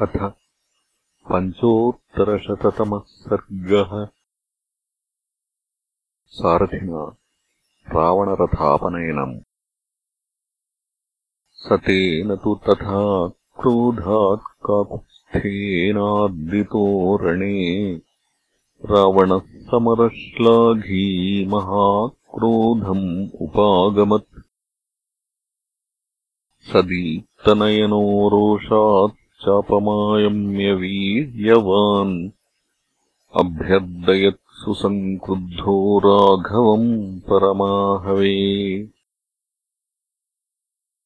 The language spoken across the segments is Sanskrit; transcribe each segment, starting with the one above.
अथ पञ्चोत्तरशततमः सर्गः। सारथिना रावणरथापनयनम्। स तेन तु तथा क्रोधात् काकुत्स्थेनाद्रितो रणे। रावणः समरश्लाघी महाक्रोधम् उपागमत्। स दीप्तनयनो रोषात् चापमायम्यवीर्यवान्। अभ्यर्दयत् सुसङ्क्रुद्धो राघवम् परमाहवे।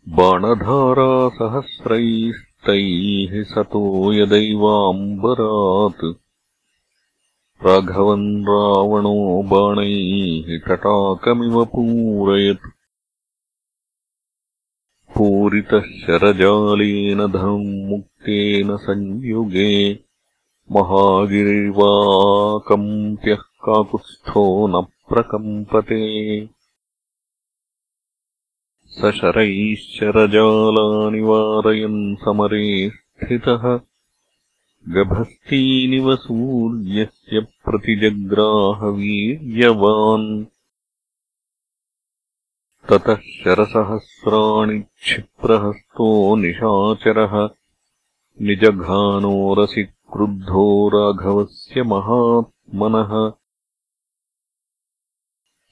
बाणधारासहस्रैस्तैः सतो यदैवाम्बरात्। राघवन् रावणो बाणैः तटाकमिव पूरयत् पूरितः शरजालेन धनुमुक्तेन संयुगे महागिरिवाकम्प्यः काकुत्स्थो न प्रकम्पते। स शरैः शरजालानि वारयन् समरे स्थितः। गभस्तीनिव सूर्यस्य प्रतिजग्राहवीर्यवान् ततः शरसहस्राणि क्षिप्रहस्तो निशाचरः। निजघानोरसि क्रुद्धो राघवस्य महात्मनः।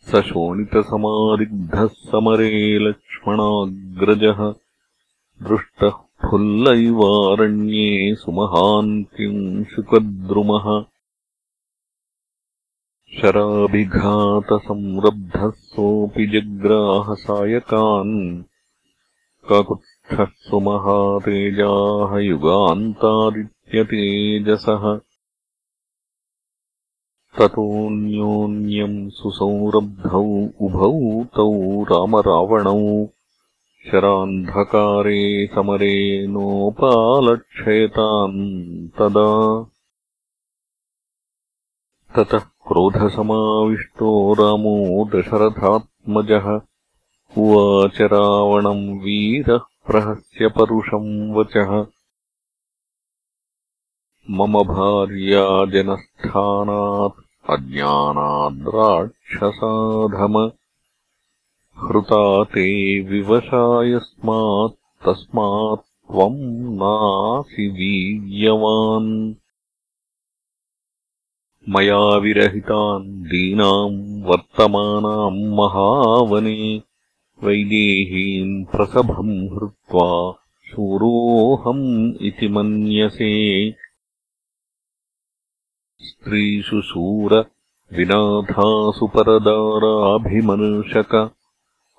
स शोणितसमादिग्धः समरे लक्ष्मणाग्रजः। दृष्टः फुल्लैवारण्ये सुमहान्तिम् शुकद्रुमः शराभिघातसंरब्धः सोऽपि जग्राहसायकान् काकुत्स्थः सुमहातेजाः युगान्तादित्यतेजसः। ततोऽन्योन्यम् सुसंरब्धौ उभौ तौ रामरावणौ। शरान्धकारे समरे नोपालक्षयताम् तदा ततः क्रोधसमाविष्टो रामो दशरथात्मजः। उवाच रावणम् वीरः प्रहस्य परुषम् वचः। मम भार्या जनस्थानात् अज्ञानाद्राक्षसाधम। हृता ते विवशायस्मात् तस्मात् त्वम् नासि वीर्यवान् मया विरहितान् दीनाम् वर्तमानाम् महावने वैदेहीम् प्रसभम् हृत्वा शूरोऽहम् इति मन्यसे। स्त्रीषु शूरविनाथासु परदाराभिमर्शक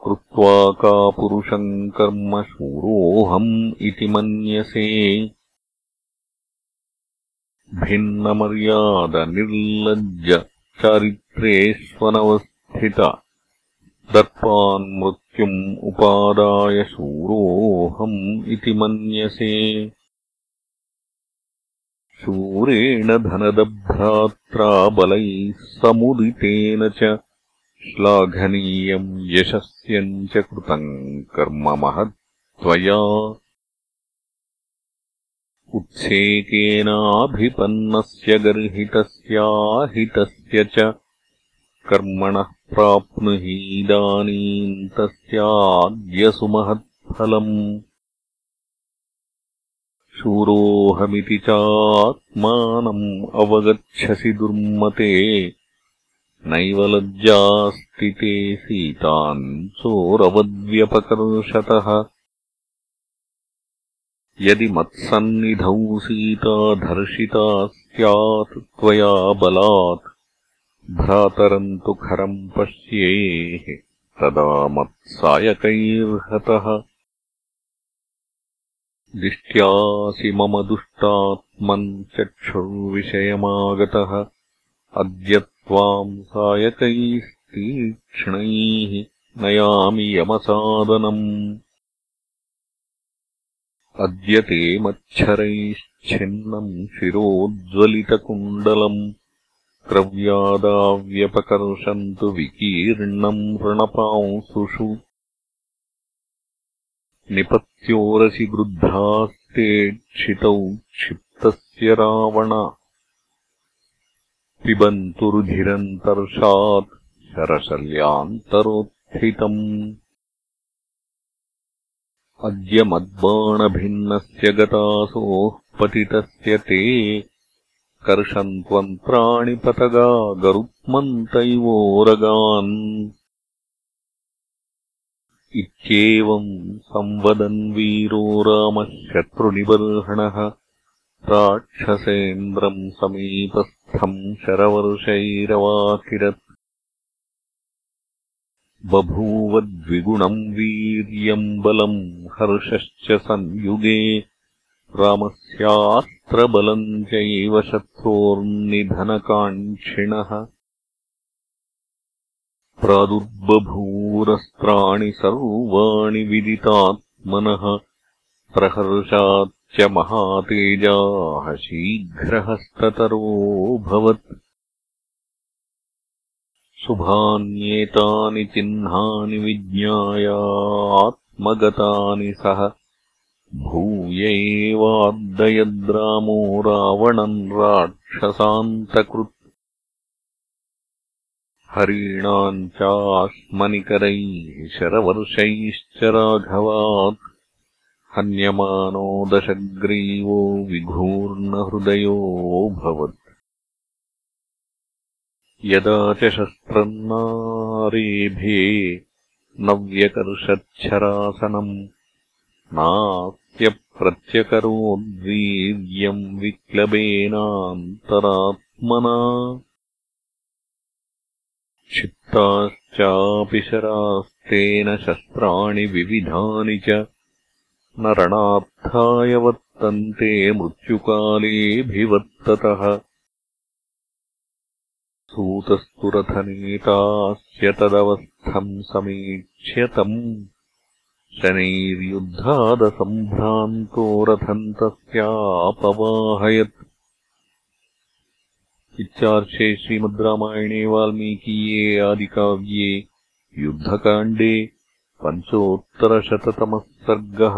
कृत्वा का पुरुषम् कर्म शूरोऽहम् इति मन्यसे भिन्नमर्यादनिर्लज्ज चारित्रेष्वनवस्थित दर्पान्मृत्युम् उपादाय शूरोऽहम् इति मन्यसे। शूरेण धनदभ्रात्रा बलैः समुदितेन च श्लाघनीयम् यशस्यम् च कृतम् कर्म महत्त्वया उत्सेकेनाभिपन्नस्य गर्हितस्याहितस्य च कर्मणः प्राप्नुहीदानीम् तस्याद्यसुमहत्फलम्। शूरोऽहमिति चात्मानम् अवगच्छसि दुर्मते नैव लज्जास्ति ते सीतान् चोरवद्व्यपकर्षतः यदि मत्सन्निधौ सीता धर्षिता स्यात् त्वया बलात् भ्रातरम् तु खरम् पश्येः तदा मत्सायकैर्हतः। दिष्ट्यासि मम दुष्टात्मन् चक्षुर्विषयमागतः अद्य त्वाम् सायकैस्तीक्ष्णैः नयामि यमसादनम् अद्य ते मच्छरैश्छिन्नम् शिरोज्ज्वलितकुण्डलम् क्रव्यादाव्यपकर्षन्तु विकीर्णम् रणपांसुषु निपत्योरसि वृद्धाः क्षितौ क्षिप्तस्य रावण पिबन्तुरुधिरन्तर्षात् शरशल्यान्तरोत्थितम् अद्य मद्बाणभिन्नस्य गतासोः पतितस्य ते कर्षन्त्वन्त्राणि पतगा गरुत्मन्तैवोरगान् इत्येवम् संवदन् वीरो रामः शत्रुनिबर्हणः राक्षसेन्द्रम् समीपस्थम् शरवर्षैरवाकिरत् बभूवद्विगुणम् वीर्यम् बलम् हर्षश्च संयुगे रामस्यास्त्रबलम् चैव शत्रोर्निधनकाङ्क्षिणः। प्रादुर्बभूरस्त्राणि सर्वाणि विदितात्मनः प्रहर्षाच्च महातेजाः शीघ्रहस्ततरोऽभवत् शुभान्येतानि चिह्नानि विज्ञायात्मगतानि सः भूय एवार्दयद्रामो रावणम् राक्षसान्तकृत् हरीणाम् चाश्मनिकरैः शरवर्षैश्च राघवात् हन्यमानो दशग्रीवो विघूर्णहृदयोऽभवत् यदा च शस्त्रम् नारेभे नव्यकर्षच्छरासनम् नास्त्यप्रत्यकरोद्वीर्यम् विक्लबेनान्तरात्मना क्षिप्ताश्चापि शरास्तेन शस्त्राणि विविधानि च न रणार्थाय वर्तन्ते मृत्युकालेऽभिवर्ततः सूतस्तु रथनेतास्य तदवस्थम् समीक्ष्यतम् शनैर्युद्धादसम्भ्रान्तो रथम् तस्यापवाहयत् इत्यार्षे श्रीमद् रामायणे वाल्मीकीये आदिकाव्ये युद्धकाण्डे पञ्चोत्तरशततमः सर्गः